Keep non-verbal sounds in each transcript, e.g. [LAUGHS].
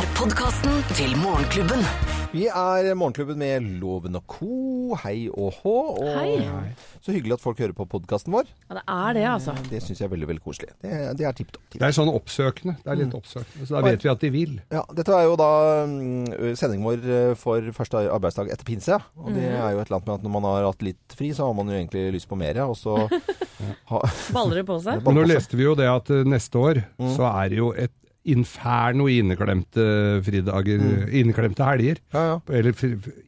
er podkasten til Morgenklubben. Vi er Morgenklubben med Loven og Co. Hei og hå. Og Hei. Så hyggelig at folk hører på podkasten vår. Ja, det er det, altså. Det syns jeg er veldig veldig koselig. Det, det er tipp topp. Det er sånn oppsøkende. Det er litt oppsøkende. Så da vet vi at de vil. Ja, dette er jo da mm, sendingen vår eh, for første arbeidsdag etter pinse. Og det er jo et eller annet med at når man har hatt litt fri, så har man jo egentlig lyst på mer. Og så [LAUGHS] ha, Baller det på seg? Men nå leste vi jo det at eh, neste år så er det jo et inferno i inneklemte fridager, inneklemte helger. Ja, ja. Eller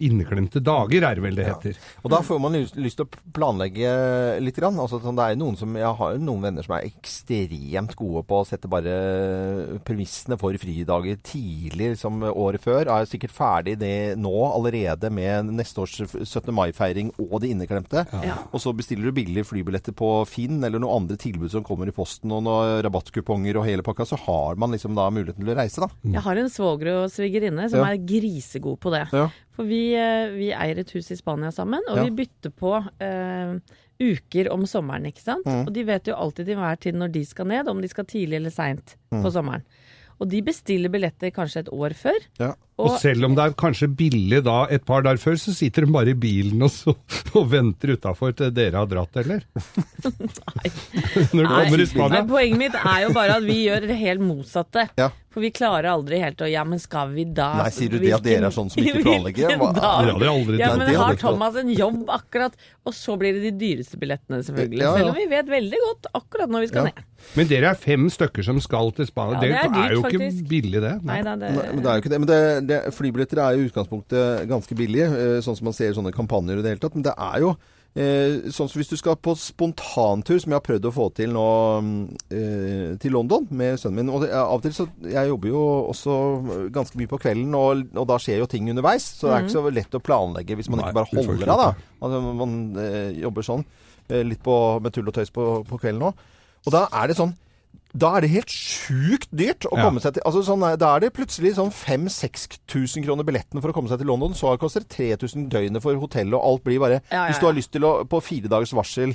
inneklemte dager er det vel det heter. Og da får man lyst, til å planlegge litt. Grann. Altså, sånn, det er noen som, jeg har noen venner som er ekstremt gode på å sette bare premissene for fridager tidlig, som året før. Er sikkert ferdig det nå allerede med neste års 17. mai-feiring og det inneklemte. Ja. Og så bestiller du billige flybilletter på Finn eller noen andre tilbud som kommer i posten, og noen rabattkuponger og hele pakka, så har man liksom da muligheten til å reise, da. Jeg har en svoger og svigerinne som Ja. er grisegod på det. Ja. For vi, eh, vi eier et hus i Spania sammen, og Ja. vi bytter på eh, uker om sommeren, ikke sant. Mm. Og de vet jo alltid til hver tid når de skal ned, om de skal tidlig eller seint Mm. på sommeren. Og de bestiller billetter kanskje et år før. Ja. Og selv om det er kanskje billig da et par dager før, så sitter de bare i bilen og, så, og venter utafor til dere har dratt, eller? [LAUGHS] Når du kommer Nei, poenget mitt er jo bare at vi gjør det helt motsatte. Ja. For vi klarer aldri helt å Ja, men skal vi da Nei, sier du det at dere er sånn som ikke [LAUGHS] planlegger? Hva- ja, Det hadde aldri Ja, men det har. Thomas en jobb akkurat, og så blir det de dyreste billettene, selvfølgelig. Ja, ja. Selv om vi vet veldig godt akkurat når vi skal Ja. ned. Men dere er fem stykker som skal til Spania. Ja, det, det er dyrt, er jo ikke faktisk. billig, det. Nei da, det Nei, men det er jo ikke det. Men det, det, flybilletter er jo i utgangspunktet ganske billige, eh, sånn som man ser i sånne kampanjer i det hele tatt. Men det er jo eh, sånn som hvis du skal på spontantur, som jeg har prøvd å få til nå mm, eh, til London med sønnen min. Og av og til så Jeg jobber jo også ganske mye på kvelden, og, og da skjer jo ting underveis. Så det er ikke så lett å planlegge hvis man Nei, ikke bare holder av, da. Altså, man jobber sånn. litt på, med tull og tøys på, på kvelden òg. Og da er det sånn da er det helt sjukt dyrt å Ja. komme seg til altså sånn, Da er det plutselig sånn 5000-6000 kroner billetten for å komme seg til London. Så koster det 3000 døgnet for hotellet, og alt blir bare ja, Hvis du har lyst til å På fire dagers varsel.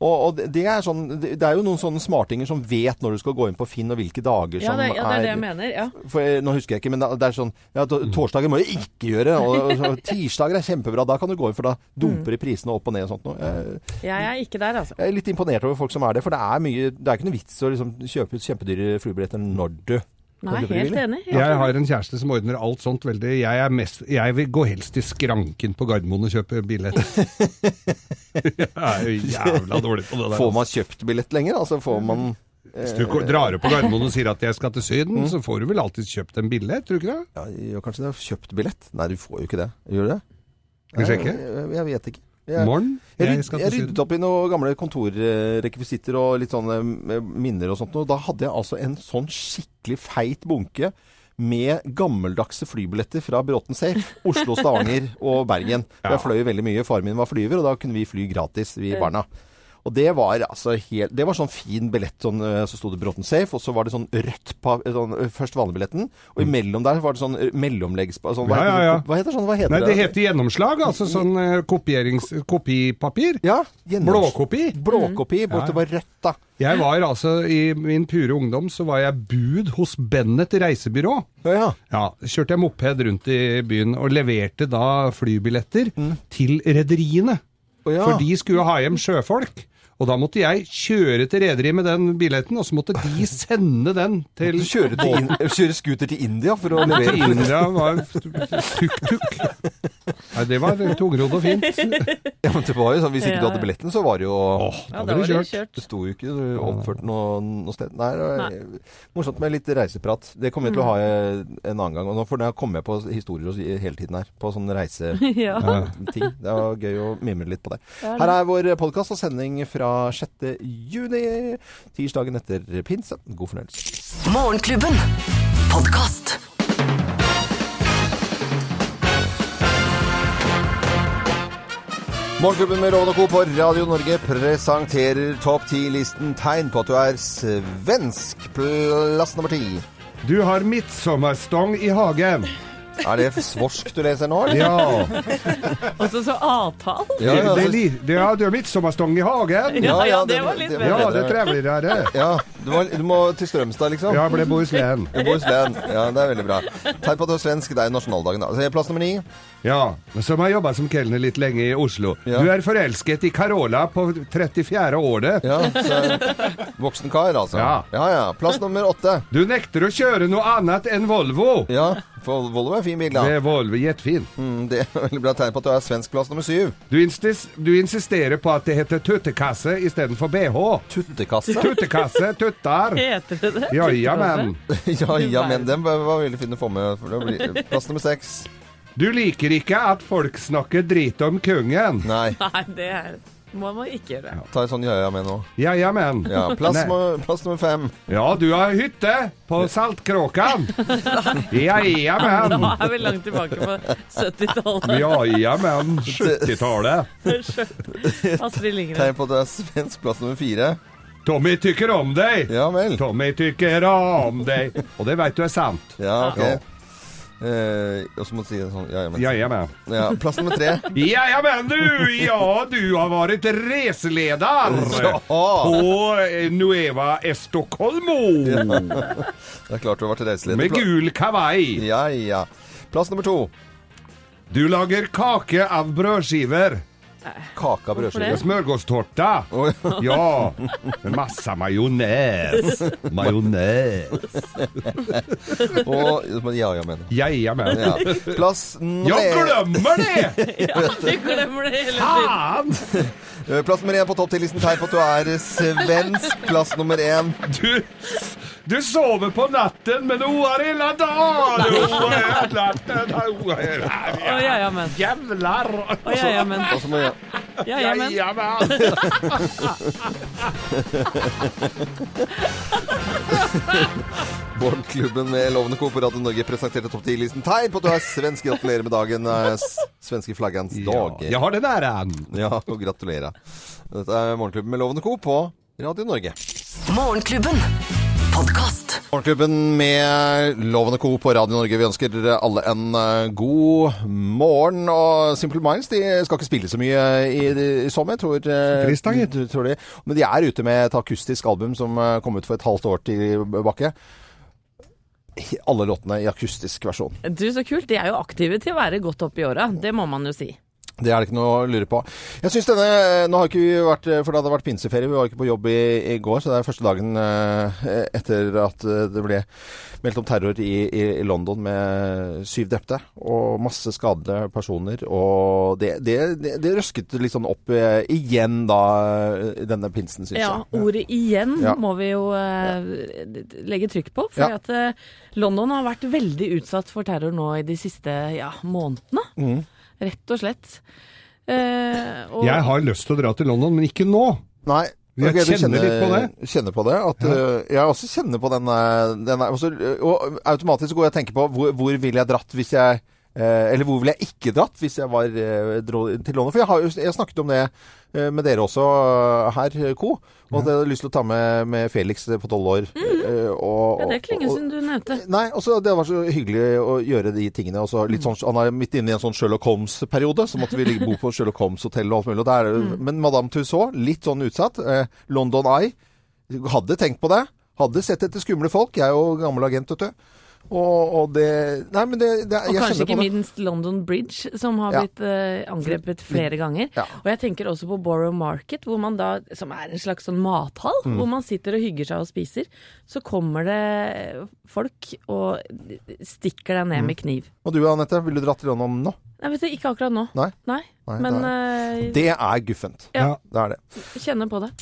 Og, og det- det er sånn Det er jo noen sånne smartinger som vet når du skal gå inn på Finn, og hvilke dager Ja, som det, ja, det er det jeg mener. Ja. for jeg, Nå husker jeg ikke, men det det er sånn ja, to- Torsdager må du ikke gjøre. Og, og, [LAUGHS] tirsdager er kjempebra. Da kan du gå inn, for da dumper de prisene opp og ned og sånt noe. Jeg, Jeg er ikke der, altså. jeg er litt imponert over folk som er det, for det er mye Det er ikke noe vits å liksom kjøpe ut kjempedyre flybilletter når du Nei, helt enig. Helt Jeg enig. har en kjæreste som ordner alt sånt veldig. Jeg, er mest, jeg vil gå helst til skranken på Gardermoen og kjøpe billett. [LAUGHS] jeg er jo jævla dårlig på det der. Får altså. man kjøpt billett lenger? Altså får man Hvis du drar opp på Gardermoen og sier at jeg skal til Syden, så får du vel alltid kjøpt en billett, tror du ikke det? ja, kanskje det er kjøpt billett? Nei, du får jo ikke det. Gjør du det? Skal vi sjekke? Jeg, jeg vet ikke. Jeg, Morgen? jeg, Jeg ryd, jeg ryddet opp i noen gamle kontorrekvisitter og litt sånne eh, minner og sånt. Og da hadde jeg altså en sånn skikkelig feit bunke med gammeldagse flybilletter fra Bråten Safe. Oslo, Stavanger og Bergen. [LAUGHS] Ja. Jeg fløy veldig mye. Faren min var flyver, og da kunne vi fly gratis, vi barna. Og det var altså helt Det var sånn fin billett, sånn, eh, så sto det Bråten Safe, og så var det sånn rødt på sånn, eh, Først vanligbilletten, og imellom der var det sånn eh, mellomleggs... Sånn, hva, Mm. Ja, ja, ja. det? hva heter sånn? Hva heter Nei, det heter gjennomslag, altså sånn eh, kopierings... kopipapir. Ja, Blåkopi. Blåkopi, borte det var rødt, da. Jeg var altså, i min pure ungdom, så var jeg bud hos Bennett reisebyrå. Ja, ja. Ja, kjørte jeg moped rundt i byen og leverte da flybilletter til rederiene. Oh, ja. For de skulle ha hjem sjøfolk. Og da måtte jeg kjøre til rederiet med den billetten, og så måtte de [LAUGHS] sende den til Kjøre, til in kjøre scooter til India for å Til levere India var tuk-tuk. Nei, det var tungrodd og fint. [LAUGHS] Ja, men det var jo sånn, Hvis ikke du hadde billetten, så var det jo Åh, Ja, da da var det kjørt. kjørt. Det sto jo ikke oppført noe, noe sted. Nei, det var morsomt med litt reiseprat. Det kommer vi til å ha Mm. en annen gang. Og nå får jeg komme på historier hele tiden her. På sånne reiseting. [LAUGHS] Ja. Det var gøy å mimre litt på det. Her er vår podkast og sending fra 6. juni. Tirsdagen etter pinse. God fornøyelse. Morgenklubben. Podcast. Morgenklubben med Loven og Co. på Radio Norge presenterer topp 10-listen tegn på at du er svensk. Plass nummer ti. Du har midtsommerstong i hagen. Er det svorsk du leser nå? eller? Ja, Og så så avtale. Ja, ja, det, det, ja, det er midtsommestång i hagen. Ja, ja, det- det var litt bedre. Ja, det er trevlig det. ja du, må, du må til Strømstad, liksom? Ja, ble Bohuslän. Bohuslän. Ja, det er veldig bra. Tegn på at du er svensk. Det er nasjonaldagen, da. Plass nummer ni. Ja, som har jobba som kelner litt lenge i Oslo. Ja. Du er forelsket i Carola på 34. året. Ja, så Voksen kar, altså. Ja. ja, ja. Plass nummer åtte. Du nekter å kjøre noe annet enn Volvo. Ja, for Volvo er fin bil, da. Det er Volvo, jetfin. Mm, det er veldig bra tegn på at du er svensk. Plass nummer syv. Du, instis, du insisterer på at det heter tuttekasse istedenfor bh. Tuttekasse. Tuttekasse, tuttar. [LAUGHS] Heter det det? Ja ja, [LAUGHS] ja, men den var veldig fin å få med. For det blir plass nummer seks. Du liker ikke at folk snakker drit om kungen. Nei. Nei, det er, må man ikke gjøre. Ta en sånn ja-ja med nå. Jajamän. Ja, plass, plass nummer fem. Ja, du har hytte på Saltkråkan. Jajamän. Da er vi langt tilbake på 70-tallet. Jajamän. 70-tallet. [LAUGHS] [LAUGHS] Astrid Lindgren. Tegn på at du er svensk. Plass nummer fire. Tommy tykker om deg. Ja vel. Tommy tykker om deg. Og det veit du er sant. Ja, ok. Ja. Eh, og så må du si det sånn ja, ja, men. Jajamän. ja, Plass nummer tre. [LAUGHS] Jajamän du! Ja, du har vært reseleder [LAUGHS] Ja. på eh, Nueva Estocolmo. [LAUGHS] Det er klart du har vært reiseleder. Med gul kavai. Ja, ja. Plass nummer to. Du lager kake av brødskiver. Hvorfor brødskive. Smørgåstårta. Oh, Ja, med masse majones. Majones. Og Ja, ja, [LAUGHS] [LAUGHS] men ja, ja, men. [LAUGHS] Ja. Plass nummer Jeg glemmer det! Ja, vi glemmer det hele tiden. Faen! Eh, Plass nummer én på topp 10-listen. Tegn på at du er svensk. Plass nummer én. Du, du sover på natten, men oar hela dagen. Oar hela natten. oar hela Å, dagen. ja, ja, men. Jävlar! Å, ja, ja. Og så må jeg Ja, ja, men. Jajamän. Morgenklubben [LAUGHS] med Lovende Co. på Radio Norge presenterte topp 10-listen. Tegn på at du er svensk. Gratulerer med dagen. eh, Svenske flaggans Ja, dag. jeg har den æren. Ja, og gratulerer. Dette er Morgenklubben med Lovende Co. på Radio Norge. Morgenklubben. Podkast. Morgenklubben med Lovende Co. på Radio Norge. Vi ønsker alle en eh, god morgen. Og Simple Minds de skal ikke spille så mye i, i sommer, tror eh, Trist tror de. Men de er ute med et akustisk album som eh, kom ut for et halvt år tilbake. Alle låtene i akustisk versjon. Du, så kult. De er jo aktive til å være godt opp i åra. Det må man jo si. Det er det ikke noe å lure på. Jeg synes denne, Nå har ikke vi vært For det hadde vært pinseferie. Vi var ikke på jobb i, i går, så det er første dagen eh, etter at eh, det ble meldt om terror i, i, i London med syv drepte og masse skadede personer. Og det, det, det, det røsket litt sånn opp eh, igjen da, eh, denne pinsen, syns Ja, jeg. ordet 'igjen' Ja. må vi jo eh, legge trykk på. For Ja. at eh, London har vært veldig utsatt for terror nå i de siste ja, månedene. Mm. Rett og slett. Eh, og, Jeg har lyst til å dra til London, men ikke nå. Nei. Jeg okay, kjenner, kjenner litt på det. Kjenner på det. At, øh, jeg også kjenner på den, øh, den Og automatisk går jeg og tenker på hvor, hvor ville jeg dratt hvis jeg eh, Eller hvor ville jeg ikke dratt hvis jeg var eh, dro til London? For jeg har jeg snakket om det eh, med dere også her, Co. Og at jeg hadde lyst til å ta med, med Felix på tolv år. eh, og, ja, det er ikke lenge siden du nevnte. Nei, også, det var så hyggelig å gjøre de tingene. Også litt sånn, han er midt inne i en sånn Sherlock Holmes-periode, så måtte vi bo på Sherlock Holmes-hotell og alt mulig. Og der, mm. Men Madame Tussauds, litt sånn utsatt. Eh, London Eye. Hadde tenkt på det. Hadde sett etter skumle folk. Jeg er jo gammel agent, vet du. Og, og det Nei, men det, det Og jeg kanskje ikke på det. minst London Bridge, som har Ja. blitt eh, angrepet flere ganger. Ja. Og jeg tenker også på Borough Market, hvor man da, som er en slags sånn mathall, Mm. hvor man sitter og hygger seg og spiser. Så kommer det folk og stikker deg ned Mm. med kniv. Og du Anette, ville du dratt til London nå? Nei, vet du, ikke akkurat nå. Nei? Nei. Nei, Men det eh, Det er guffent. Ja. Det er det. kjenner på det.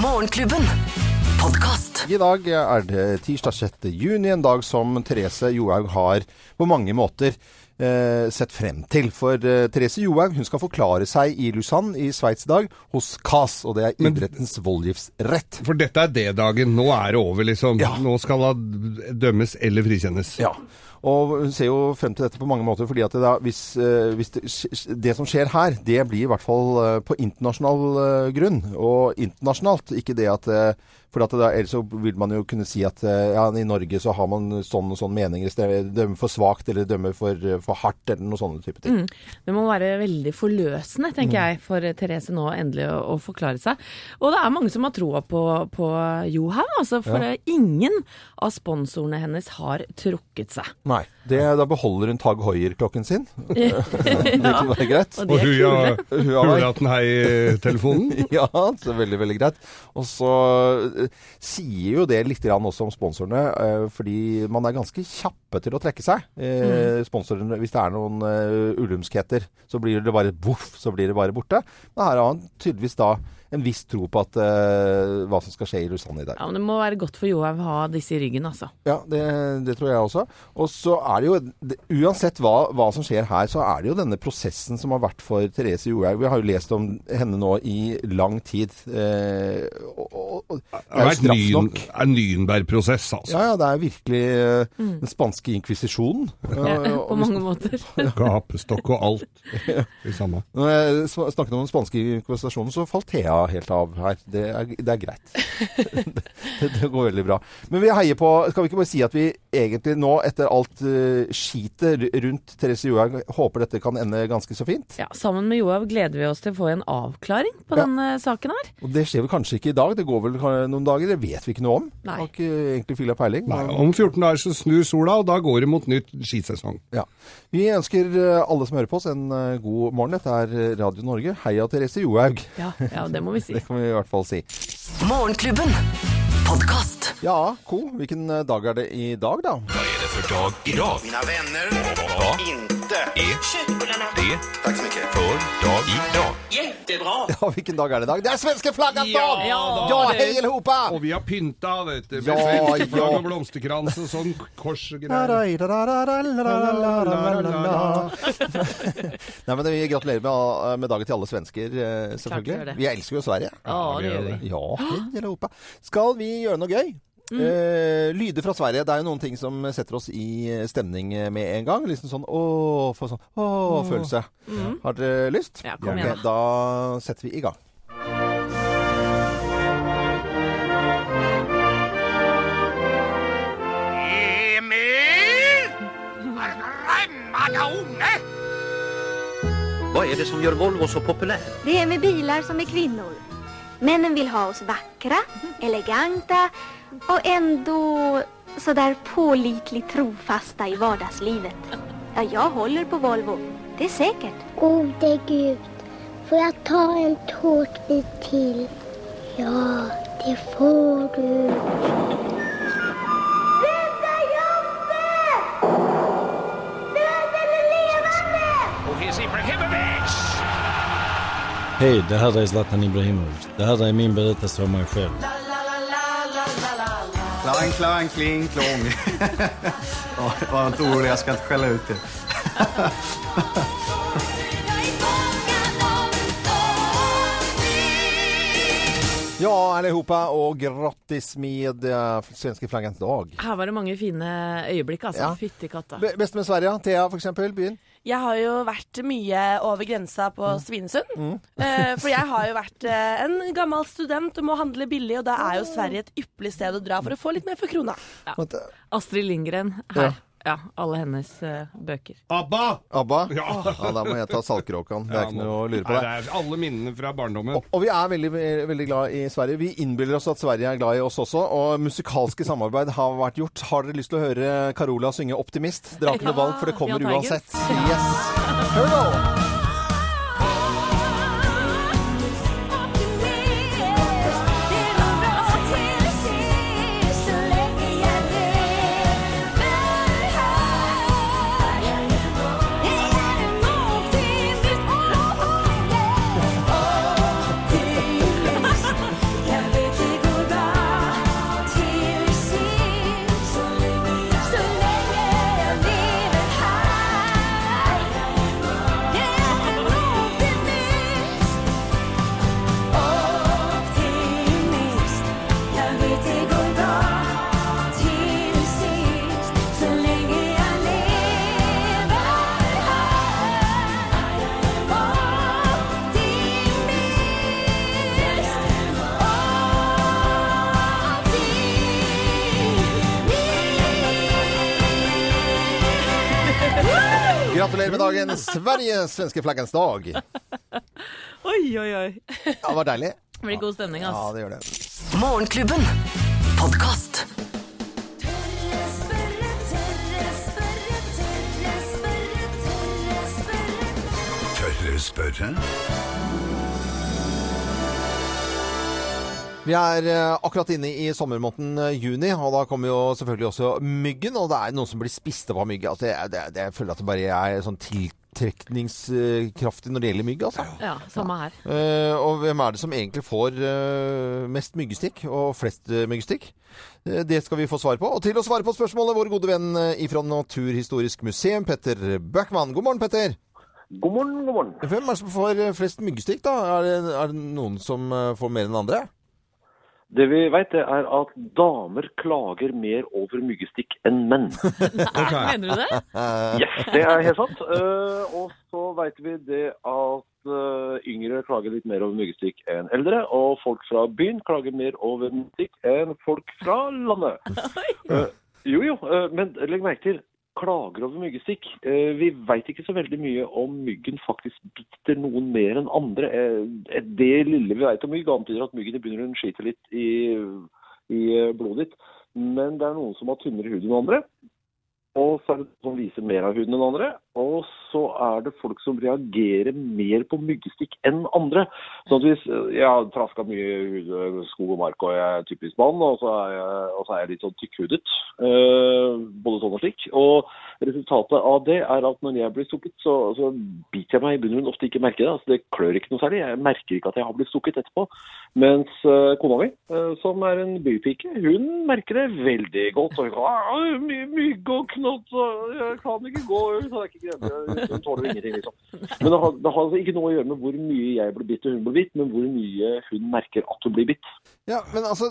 Morgenklubben. Podkast. I dag er det tirsdag 6. juni, en dag som Therese Johaug har på mange måter eh, sett frem til. For eh, Therese Johaug hun skal forklare seg i Lausanne i Sveits i dag hos CAS, og det er Men- idrettens voldgiftsrett. For dette er det-dagen. Nå er det over, liksom. Ja. Nå skal hun dømmes eller frikjennes. Ja. Og hun ser jo frem til dette på mange måter, fordi at det, da, hvis, eh, hvis det, det som skjer her, det blir i hvert fall eh, på internasjonal eh, grunn. Og internasjonalt. Ikke det at For at da- ellers så vil man jo kunne si at ja, i Norge så har man sånn og sånn meninger. Dømmer for svakt eller dømmer for, for hardt eller noe sånne type ting. Det må være veldig forløsende, tenker jeg, for Therese nå endelig å, å forklare seg. Og det er mange som har troa på, på Johaug, altså, for Ja. ingen av sponsorene hennes har trukket seg. Nei. Det, da beholder hun Tag Hoier-klokken sin. [LAUGHS] det kan være greit. Og Og er kule. Huawei. Hulaten-hei-telefonen. Ja, det er [LAUGHS] veldig, veldig greit. Og så eh, sier jo det litt grann også om sponsorene, eh, fordi man er ganske kjappe til å trekke seg. Eh, sponsorene, Hvis det er noen ulumskheter, så blir det bare voff, så blir det bare borte. Men her har han tydeligvis da en viss tro på at, uh, hva som skal skje i Lausanne i dag. Ja, men Det må være godt for Johaug å ha disse i ryggen, altså. Ja, det, det tror jeg også. Og så er det jo det, Uansett hva, hva som skjer her, så er det jo denne prosessen som har vært for Therese Johaug. Vi har jo lest om henne nå i lang tid. Eh, og, og, og, det er jo straff nok. Det er Nürnberg-prosess, altså. Ja, ja, det er virkelig eh, den spanske inkvisisjonen. Ja, Eh, [LAUGHS] på mange måter. [LAUGHS] Gapestokk og alt. [LAUGHS] Det samme. Når jeg snakket om den spanske inkvisisjonen, så falt Thea helt av her. Det er, det er greit. [LAUGHS] det, det går veldig bra. Men vi heier på Skal vi ikke bare si at vi egentlig nå, etter alt uh, skitet rundt Therese Johaug, håper dette kan ende ganske så fint? Ja, Sammen med Johaug gleder vi oss til å få en avklaring på Ja. denne saken her. Og det skjer vel kanskje ikke i dag, det går vel noen dager, det vet vi ikke noe om. Nei. Har ikke egentlig fylla peiling. Nei, om 14 dager så snur sola, og da går det mot nytt skisesong. Ja. Vi ønsker eh, alle som hører på oss en eh, god morgen. Dette er eh, Radio Norge. Heia Therese Johaug. Ja, ja, det må vi si. Det kan vi i hvert fall si. Morgenklubben. Podcast. Ja, Co, hvilken eh, dag er det i dag, da? Hva er det for dag i dag? Mina venner. Vad det Tack så mycket. för dag idag? Ja, hvilken dag er det i dag? Det er svenske flaggans Ja, dag! da. Ja, hei allihopa! Og vi har pynta, vet du. Med Ja, svenske flagg ja. og blomsterkrans og sånn kors og greier. Nei, men Vi gratulerer med, med dagen til alle svensker, eh, Klart vi gjør selvfølgelig. det. Vi elsker jo Sverige. Ja, det gjør vi. Ja, hei allihopa. Skal vi gjøre noe gøy? Eh, lyder fra Sverige. Det er jo noen ting som setter oss i stemning med en gang. Liksom sånn åh, for sånn åh-følelse. Har dere lyst? Ja, kom igjen. Okay, Da setter vi i gang. Emil! Unge! Hva er det som gjør Volvo så populær? Det er med biler som er kvinner. Mennene vil ha oss vakre, eleganta och ändå sådär pålitligt trofasta i vardagslivet. Ja, jag håller på Volvo. Det är säkert. Gode Gud, får jag ta en tårtbit till? Ja, det får du. Rädda Jonte! Död eller levande? Och here's Ibrahimovic! Hej, det här är Zlatan Ibrahimovic. Det här är min berättelse om mig själv. Klang, klang, kling, klong. [LAUGHS] ja, var inte orolig, jag ska inte skälla ut er. [LAUGHS] Ja, allihopa, og grattis med uh, svenske flaggans dag. Her var det mange fine øyeblikk, altså. Ja. Fytti katta. Be beste med Sverige, Thea for eksempel, byen. Jeg har jo vært mye over grensa på Svinesund. Eh, for jeg har jo vært eh, en gammel student og må handle billig, og da er jo Sverige et ypperlig sted å dra for å få litt mer for krona. Ja. Astrid Lindgren her. Ja, alle hennes uh, bøker. ABBA! Abba? Ja. Ja, da må jeg ta Saltkråkan. Det er ikke noe å lure på Nei, det. det er alle minnene fra barndommen. Og, og vi er veldig, veldig glad i Sverige. Vi innbiller oss at Sverige er glad i oss også. Og musikalske samarbeid har vært gjort. Har dere lyst til å høre Carola synge 'Optimist'? Dere har ikke noe valg, for det kommer uansett. Yes. Hør nå! Gratulerer med dagen, Sverige, svenske flaggens dag. Ja, Oi, oi, oi. det var deilig. Det blir god stemning, Ja, det gjør det. Morgenklubben. Podkast. Tørre spørre? Vi er eh, akkurat inne i sommermåneden eh, juni, og da kommer jo selvfølgelig også myggen. Og det er noen som blir spist opp av mygg. Altså, jeg, det, det, jeg føler at det bare er sånn tiltrekningskraftig når det gjelder mygg, altså. Ja, samme her. Ja. og hvem er det som egentlig får eh, mest myggstikk, og flest myggstikk? Eh, det skal vi få svar på. Og til å svare på spørsmålet, vår gode venn ifra Naturhistorisk museum, Petter Bøckmann. God morgen, Petter. God morgen, god morgen. Hvem er det som får eh, flest myggstikk, da? Er det, er det noen som eh, får mer enn andre? Det vi vet, er at damer klager mer over myggestikk enn menn. [LAUGHS] Mener du det? Yes, det er helt sant. Uh, og så vet vi det at uh, yngre klager litt mer over myggestikk enn eldre. Og folk fra byen klager mer over myggestikk enn folk fra landet. [LAUGHS] Uh, jo, jo, men legg merke til. Klager over myggestikk. Eh, vi veit ikke så veldig mye om myggen faktisk biter noen mer enn andre. Eh, det lille vi veit om mygg, antyder at myggen i bunnen skiter litt i, i eh, blodet ditt. Men det er noen som har tynnere hud enn andre. Og så er det noen som viser mer av huden enn andre. Og så er det folk som reagerer mer på myggestikk enn andre. Sånn hvis jeg har traska mye skog og mark og jeg er typisk mann, og og så er jeg litt sånn tykkhudet. eh, både sånn og slik. Og resultatet av det er at når jeg blir stukket, så, så biter jeg meg i bunnen ofte ikke merker det. Altså, det klør ikke noe særlig. Jeg merker ikke at jeg har blitt stukket etterpå. Mens eh, kona mi, eh, som er en bypike, hun merker det veldig godt. Og hun kan «Ah, mygg og knott, og jeg kan ikke gå så det er ikke. Hun tåler ingenting, liksom. Men det har, det har altså ikke noe å gjøre med hvor mye jeg blir bitt og hun blir bitt, men hvor mye hun merker at hun blir bitt. Ja, men altså,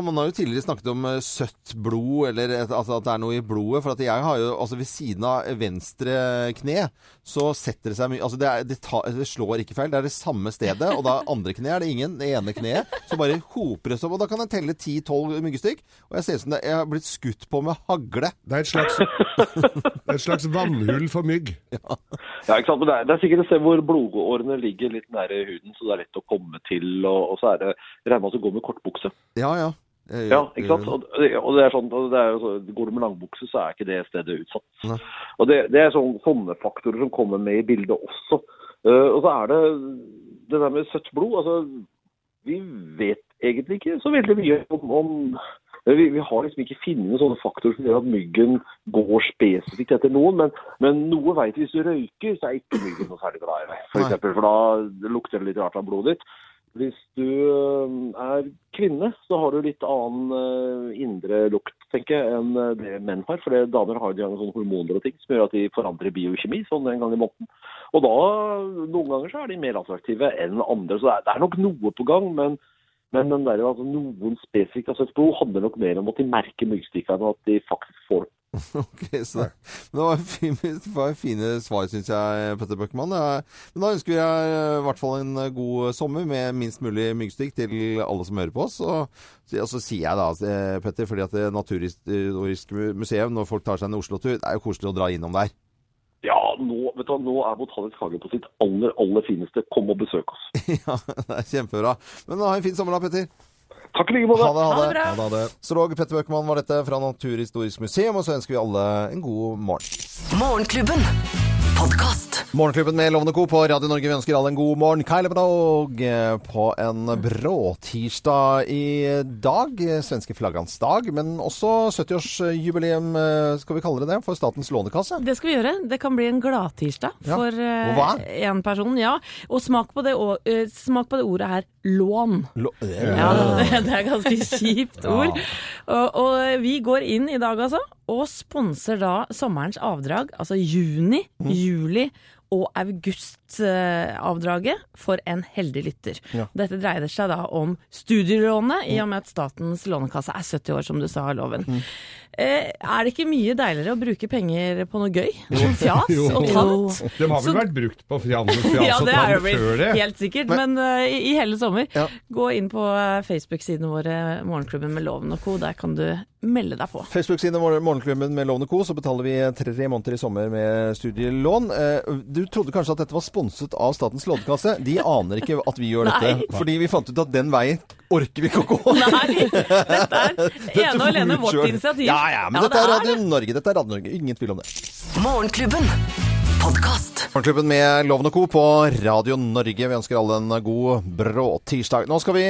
Man har jo tidligere snakket om eh, søtt blod, eller et, altså at det er noe i blodet. For at jeg har jo, altså ved siden av venstre kne, så setter det seg mye Altså det, er, det, ta, det slår ikke feil. Det er det samme stedet. Og da andre kne er det ingen. Det ene kneet. Så bare hoper det seg opp. Og da kan jeg telle 10-12 myggstikk. Og jeg ser ut som det, jeg har blitt skutt på med hagle. Det er et slags, et slags vannhull for mygg. Ja, ikke sant? Men det er, det er sikkert et sted hvor blodårene ligger litt nære huden, så det er lett å komme til. Og, og så er det regner med at du går med kortbukse. Ja, ja. Jeg- Ja, ikke sant? Og det, og det er sånn, det er så, Går du med langbukse, så er ikke det stedet utsatt. Ne. Og det, det er sånn, sånne faktorer som kommer med i bildet også. Uh, og så er det det der med søtt blod. altså Vi vet egentlig ikke så veldig mye om, om vi, vi har liksom ikke funnet noen sånne faktorer som gjør at myggen går spesifikt etter noen, men, men noe vet vi. Hvis du røyker, så er ikke myggen noe særlig glad i deg. For, eksempel, for da lukter det litt rart av blodet ditt. Hvis du øh, er kvinne, så har du litt annen øh, indre lukt, tenker jeg, enn øh, det menn har. For damer har noen sånne hormoner og ting som gjør at de forandrer biokjemi sånn en gang i måneden. Og da, noen ganger så er de mer attraktive enn andre. Så det er, det er nok noe på gang, men, men den der, altså, noen spesifikt altså, blod handler nok mer om at de merker myggstikka og at de faktisk får det. [LAUGHS] Ok, så det, var, fine, fine svar, syns jeg, Petter Bøckmann. Men da ønsker jeg i hvert fall en god sommer med minst mulig myggstikk til alle som hører på oss. Og, og så sier jeg da, eh, Petter, fordi at Naturhistorisk museum, når folk tar seg en Oslo-tur, det er jo koselig å dra innom der. Ja, nå, vet du, nå er Botanisk hage på sitt aller, aller fineste. Kom og besøk oss. [LAUGHS] ja, det er kjempebra. Men ha en fin sommer da, Petter. Takk i like måte. Ha det, ha det. Ha det, ha det. Zoolog Petter Bøckmann var dette fra Naturhistorisk museum, og så ønsker vi alle en god morgen. Morgenklubben. Podkast. Morgenklubben med Lovende Co. på Radio Norge. Vi ønsker alle en god morgen. Minogue eh, på en bråtirsdag i dag. eh, Svenske flaggans dag. Men også 70-årsjubileum, eh, skal vi kalle det det, for Statens lånekasse. Det skal vi gjøre. Det kan bli en gladtirsdag Ja. for Og hva? person. Ja. Og smak på, det, eh, smak på det ordet her lån. Lå Ja, det, [LAUGHS] det er ganske kjipt ord. Og, og vi går inn i dag, altså, og sponser da sommerens avdrag, altså juni, juli og august-avdraget for en heldig lytter. Ja. Dette dreier seg da om studielånet, i og med at Statens lånekasse er 70 år, som du sa, Loven. Mm. Eh, er det ikke mye deiligere å bruke penger på noe gøy? Som fjas og tant? De har vel vært brukt på fjas og tant [LAUGHS] ja, det er jo før det? helt sikkert. Men, eh, i, hele sommer, gå inn på eh, Facebook-sidene våre, Morgenklubben med Loven og co. Der kan du melde deg på. Facebook-siden Morgenklubben med Lovende Co. så betaler vi tre måneder i sommer med studielån. Du trodde kanskje at dette var sponset av Statens lånekasse. De aner ikke at vi gjør [LAUGHS] dette. Nei. Fordi vi fant ut at den veien orker vi ikke å gå. Nei, dette er [LAUGHS] ene og alene vårt initiativ. Ja, ja, men Ja, dette er er Radio Norge. Dette er Radio Norge. Ingen tvil om det. Morgenklubben. Podkast. Morgenklubben med Loven og Co. på Radio Norge. Vi ønsker alle en god brå tirsdag. Nå skal vi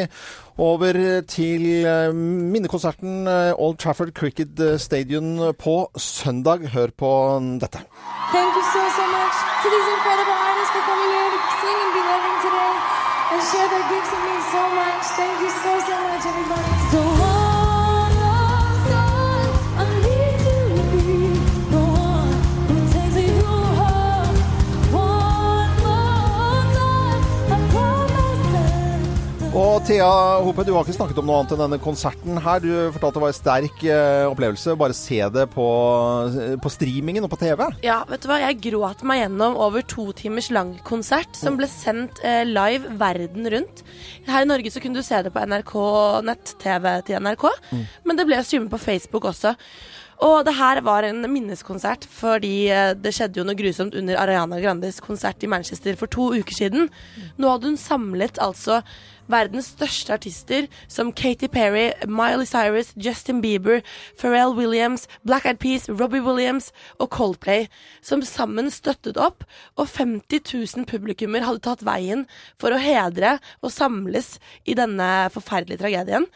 over til eh, minnekonserten eh, Old Trafford Cricket Stadium på søndag. Hør på dette. Thank you so, so much to these incredible artists for coming here to sing and be loving today and share their gifts with me so much. Thank you so, so much, everybody. Og Thea Hope, du har ikke snakket om noe annet enn denne konserten her. Du fortalte det var en sterk eh, opplevelse. Bare se det på, på streamingen og på TV. Ja, vet du hva? Jeg gråt meg gjennom over to timers lang konsert som ble sendt eh, live verden rundt. Her i Norge så kunne du se det på NRK nett-TV til NRK, men det ble streamet på Facebook også. Og det her var en minneskonsert fordi eh, det skjedde jo noe grusomt under Ariana Grandes konsert i Manchester for to uker siden. Nå hadde hun samlet altså verdens største artister som Katy Perry, Miley Cyrus, Justin Bieber, Pharrell Williams, Black Eyed Peas, Robbie Williams og Coldplay, som sammen støttet opp, og 50 000 publikummer hadde tatt veien for å hedre og samles i denne forferdelige tragedien.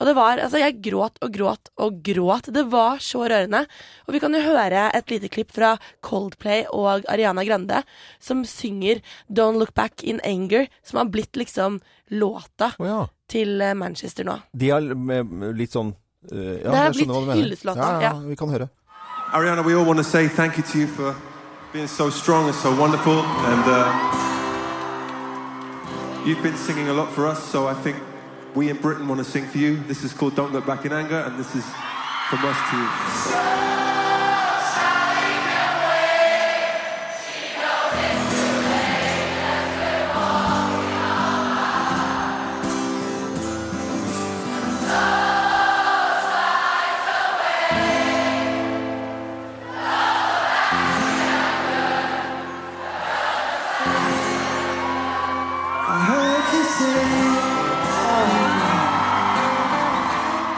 Og det var, altså Jeg gråt og gråt og gråt. Det var så rørende. Og vi kan jo høre et lite klipp fra Coldplay og Ariana Grande, som synger 'Don't Look Back in Anger', som har blitt liksom låta til eh, Manchester nå. De har med- med litt sånn uh, ja, Det har jeg skjønner hva du blitt mener. hylleslåta, Ja, ja, ja. vi kan høre. Ariana, we all want to say thank you to you for being so strong and so wonderful. And uh, you've been singing a lot for us, so I think we in Britain want to sing for you. This is called Don't Look Back in Anger, and this is from us to you.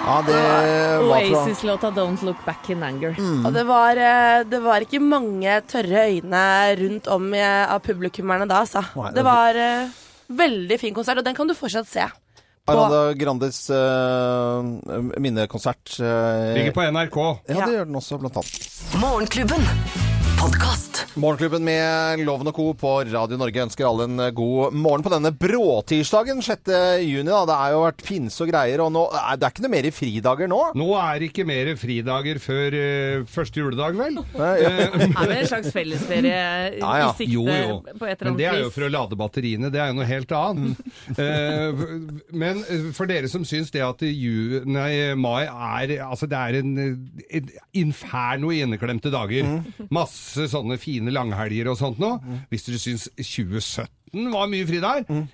Ja, det var fra Oasis-låta 'Don't Look Back in Anger'. Og det var, eh, det var ikke mange tørre øyne rundt om i, av publikummerne da, altså. Det- Det var eh, veldig fin konsert, og den kan du fortsatt se. Aranda Grandes uh, minnekonsert. Uh, Ligger på NRK. Ja, det gjør den også, blant annet. Morgenklubben. Podkast. Morgenklubben med Loven og Co. på Radio Norge ønsker alle en eh, god morgen på denne bråtirsdagen 6. juni. Da. Det har jo vært pinse og greier, og nå, eh, det er ikke noe mer i fridager nå? Nå er det ikke mer fridager før uh, første juledag, vel? Nei, [LAUGHS] ja. Er det en slags fellesferie Ja, ja. i sikte Jo, jo. på et eller annet Men det er jo for å lade batteriene, det er jo noe helt annet. uh, [LAUGHS] men for dere som syns det at ju, nei, mai er Altså, det er en, et inferno i inneklemte dager. Masse sånne fine langhelger og sånt nå. Hvis dere syns 2017 var mye fridager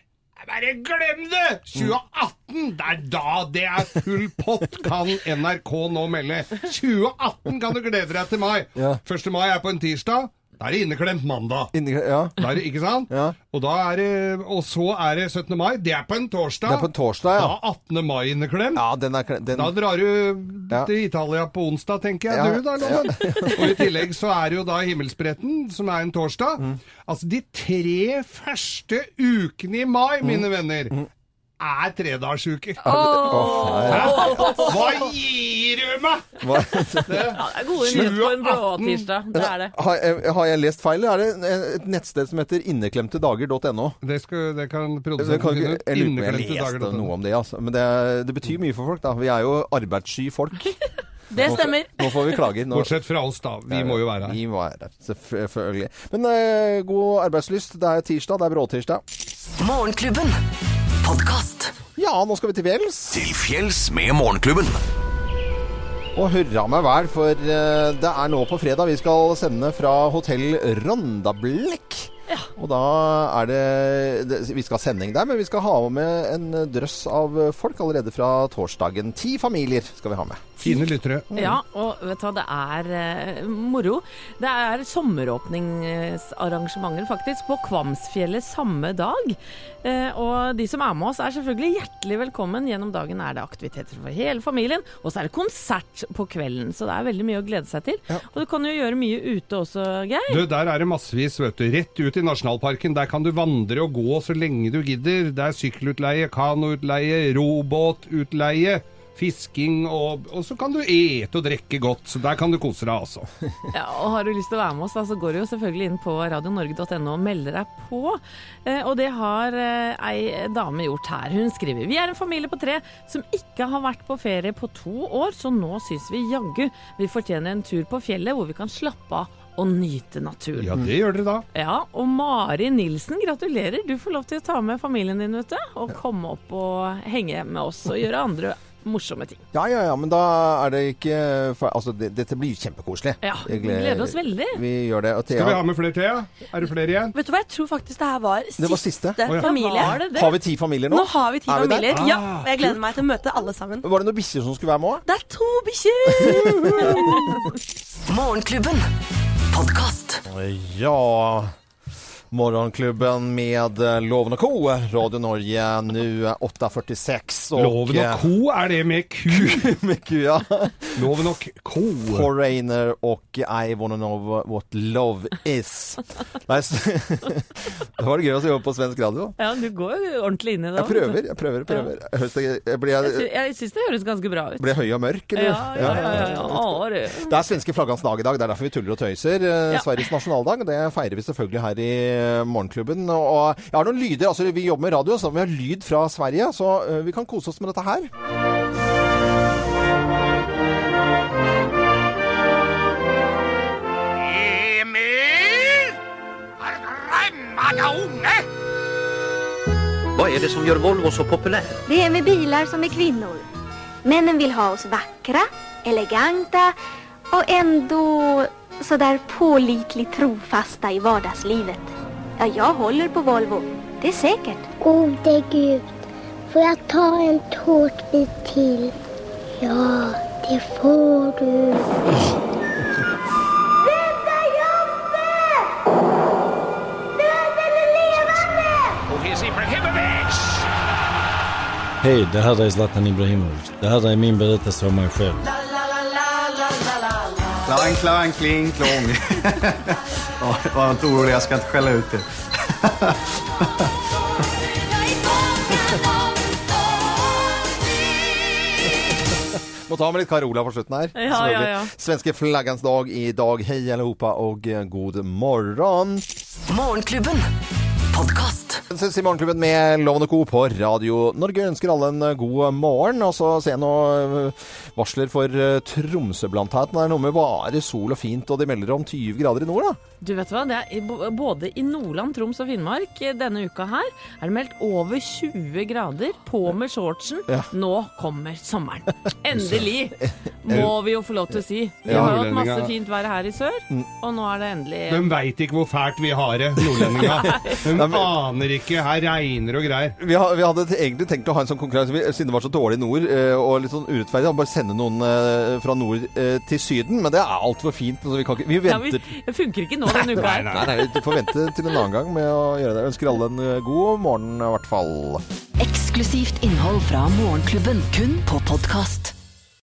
bare glem det! 2018! Det er da det er full pott, kan NRK nå melde. 2018 kan du glede deg til mai. Ja. 1. mai er på en tirsdag. Da er det inneklemt mandag. ja. Da er det, ikke sant? Og, da er det, og så er det 17. mai. Det er på en torsdag. Det er på en torsdag, ja. Da er 18. mai inneklemt. Ja, den er, den, Da drar du Ja. til Italia på onsdag, tenker jeg. Ja. Du da, Loven? [LAUGHS] Og i tillegg så er det jo da himmelspretten, som er en torsdag. Mm. Altså de tre første ukene i mai, Mm. mine venner, er tredagsuker. Åh. Hva gir du meg?! Hva? Det er gode nyheter på en blåtirsdag. Det er det. Har, jeg- har jeg lest feil, eller er det et nettsted som heter inneklemtedager.no? Det, det kan produsenten finne ut. jeg leste noe om det, altså. Men det, det betyr mye for folk, da. Vi er jo arbeidssky folk. [LAUGHS] Det stemmer. Nå får vi klager. Nå, Bortsett fra oss, da. Vi må jo være her. Vi må være her, selvfølgelig. Men uh, god arbeidslyst. Det er tirsdag, det er bråtirsdag. Morgenklubben. Podkast. Ja, nå skal vi til fjells. Til fjells med Morgenklubben. Og hurra meg vel, for eh, det er nå på fredag vi skal sende fra hotell Ja Og da er det, det Vi skal ha sending der, men vi skal ha med en drøss av folk allerede fra torsdagen. Ti familier skal vi ha med. Fine lyttere. Ja, og vet du hva, det er uh, moro. Det er sommeråpningsarrangementer faktisk på Kvamsfjellet samme dag. Uh, og de som er med oss er selvfølgelig hjertelig velkommen. Gjennom dagen er det aktiviteter for hele familien, og så er det konsert på kvelden. Så det er veldig mye å glede seg til. Og du kan jo gjøre mye ute også, Geir. Du, der er det massevis, vet du. Rett ut i nasjonalparken. Der kan du vandre og gå så lenge du gidder. Det er sykkelutleie, kanoutleie, robåtutleie. Fisking, og, og så kan du ete og drikke godt. Så der kan du kose deg, altså. [LAUGHS] Ja, og Har du lyst til å være med oss, da, så går du jo selvfølgelig inn på radionorge.no og melder deg på. Eh, og det har eh, ei dame gjort her. Hun skriver Vi er en familie på tre som ikke har vært på ferie på to år, så nå syns vi jaggu vi fortjener en tur på fjellet hvor vi kan slappe av og nyte naturen. Ja, det gjør dere da. Ja, og Mari Nilsen, gratulerer. Du får lov til å ta med familien din, du. Og komme opp og henge med oss og gjøre andre morsomme ting. Ja, ja, ja, men da er det ikke for, Altså, det, dette blir kjempekoselig. Ja, vi gleder oss veldig. Vi gjør det. Og Thea, Skal vi ha med flere, Thea? Er det flere igjen? Vet du hva, jeg tror faktisk det her var siste, Det var siste? Å, ja. familie. Var det det? Har vi ti familier nå? Nå har vi ti Er vi familier. Ja, Ah, og jeg gleder meg til å møte alle sammen. Var det noen bikkjer som skulle være med òg? Det er to bikkjer! [LAUGHS] Morgenklubben. Podkast. Ja Morgonklubben med eh, Loven och Co. Radio Norge nu 8.46. och, Loven og co, er det med ku? [LAUGHS] med Q, ja. Loven og co. Foreigner och I wanna know what love is. Nei, [LAUGHS] det var det gøy å jobbe på svensk radio. Ja, du går jo ordentlig inn i det. Jeg prøver, jeg prøver. prøver. Ja. høres det- jeg blir, Jeg, jeg, jeg syns det høres ganske bra ut. blir jeg høy og mørk, eller? Ja, ja, ja. ja, ja. ja det. Det er svenske flaggans dag i dag. Det er derfor vi tuller og tøyser. Eh, Ja. Sveriges nasjonaldag. Det feirer vi selvfølgelig her i Morgenklubben. Og jeg har noen lyder. altså Vi jobber med radio, så vi har lyd fra Sverige. Så eh, vi kan kose oss med dette her. Emil! Unge! Vad är det som gör Volvo så populär? Det är med bilar som er kvinnor. Männen vill ha oss vackra, eleganta och ändå sådär pålitligt trofasta i vardagslivet. Ja, jag håller på Volvo. Det är säkert. Gode Gud, får jag ta en tårtbit till? Ja, det får du. Rädda jobbet! Död eller levande! Och here's Ibrahimovic! Hej, det här är Zlatan Ibrahimovic. Det här är min berättelse om mig själv. Klang, klang, kling, klong. Ja, var inte orolig, jag ska inte skälla ut det. Må ta med litt Carola på slutten her. Ja, ja, ja. Svenske flaggans dag i dag. Hei allihopa og eh, god morgen. Morgenklubben. Podkast. Morgenklubben med Lovende Co. på Radio Norge. Ønsker alle en god morgen. Og så ser jeg nå eh, varsler for eh, Tromsø blant annet. Det er noe med bare sol og fint, og de melder om 20 grader i nord, da. Du vet hva, det er både i Nordland, Troms og Finnmark eh, denne uka her er det meldt over 20 grader. På med shortsen. Ja. Nå kommer sommeren. [LAUGHS] Endelig! Må vi jo få lov til å si. Vi har hatt masse fint vær her i sør, og nå er det endelig De veit ikke hvor fælt vi har det, nordlendinga. [LAUGHS] De aner ikke. Her regner og greier. Vi, har, vi hadde egentlig tenkt å ha en sånn konkurranse, siden det var så dårlig i nord eh, og litt sånn urettferdig, å bare sende noen eh, fra nord eh, til Syden. Men det er altfor fint. Så vi, kan ikke, vi ja, vi, Det funker ikke nå denne uka her. Nei, nei, vi får vente til en annen gang med å gjøre det. Jeg ønsker alle en god morgen i hvert fall. Eksklusivt innhold fra Morgenklubben, kun på podkast.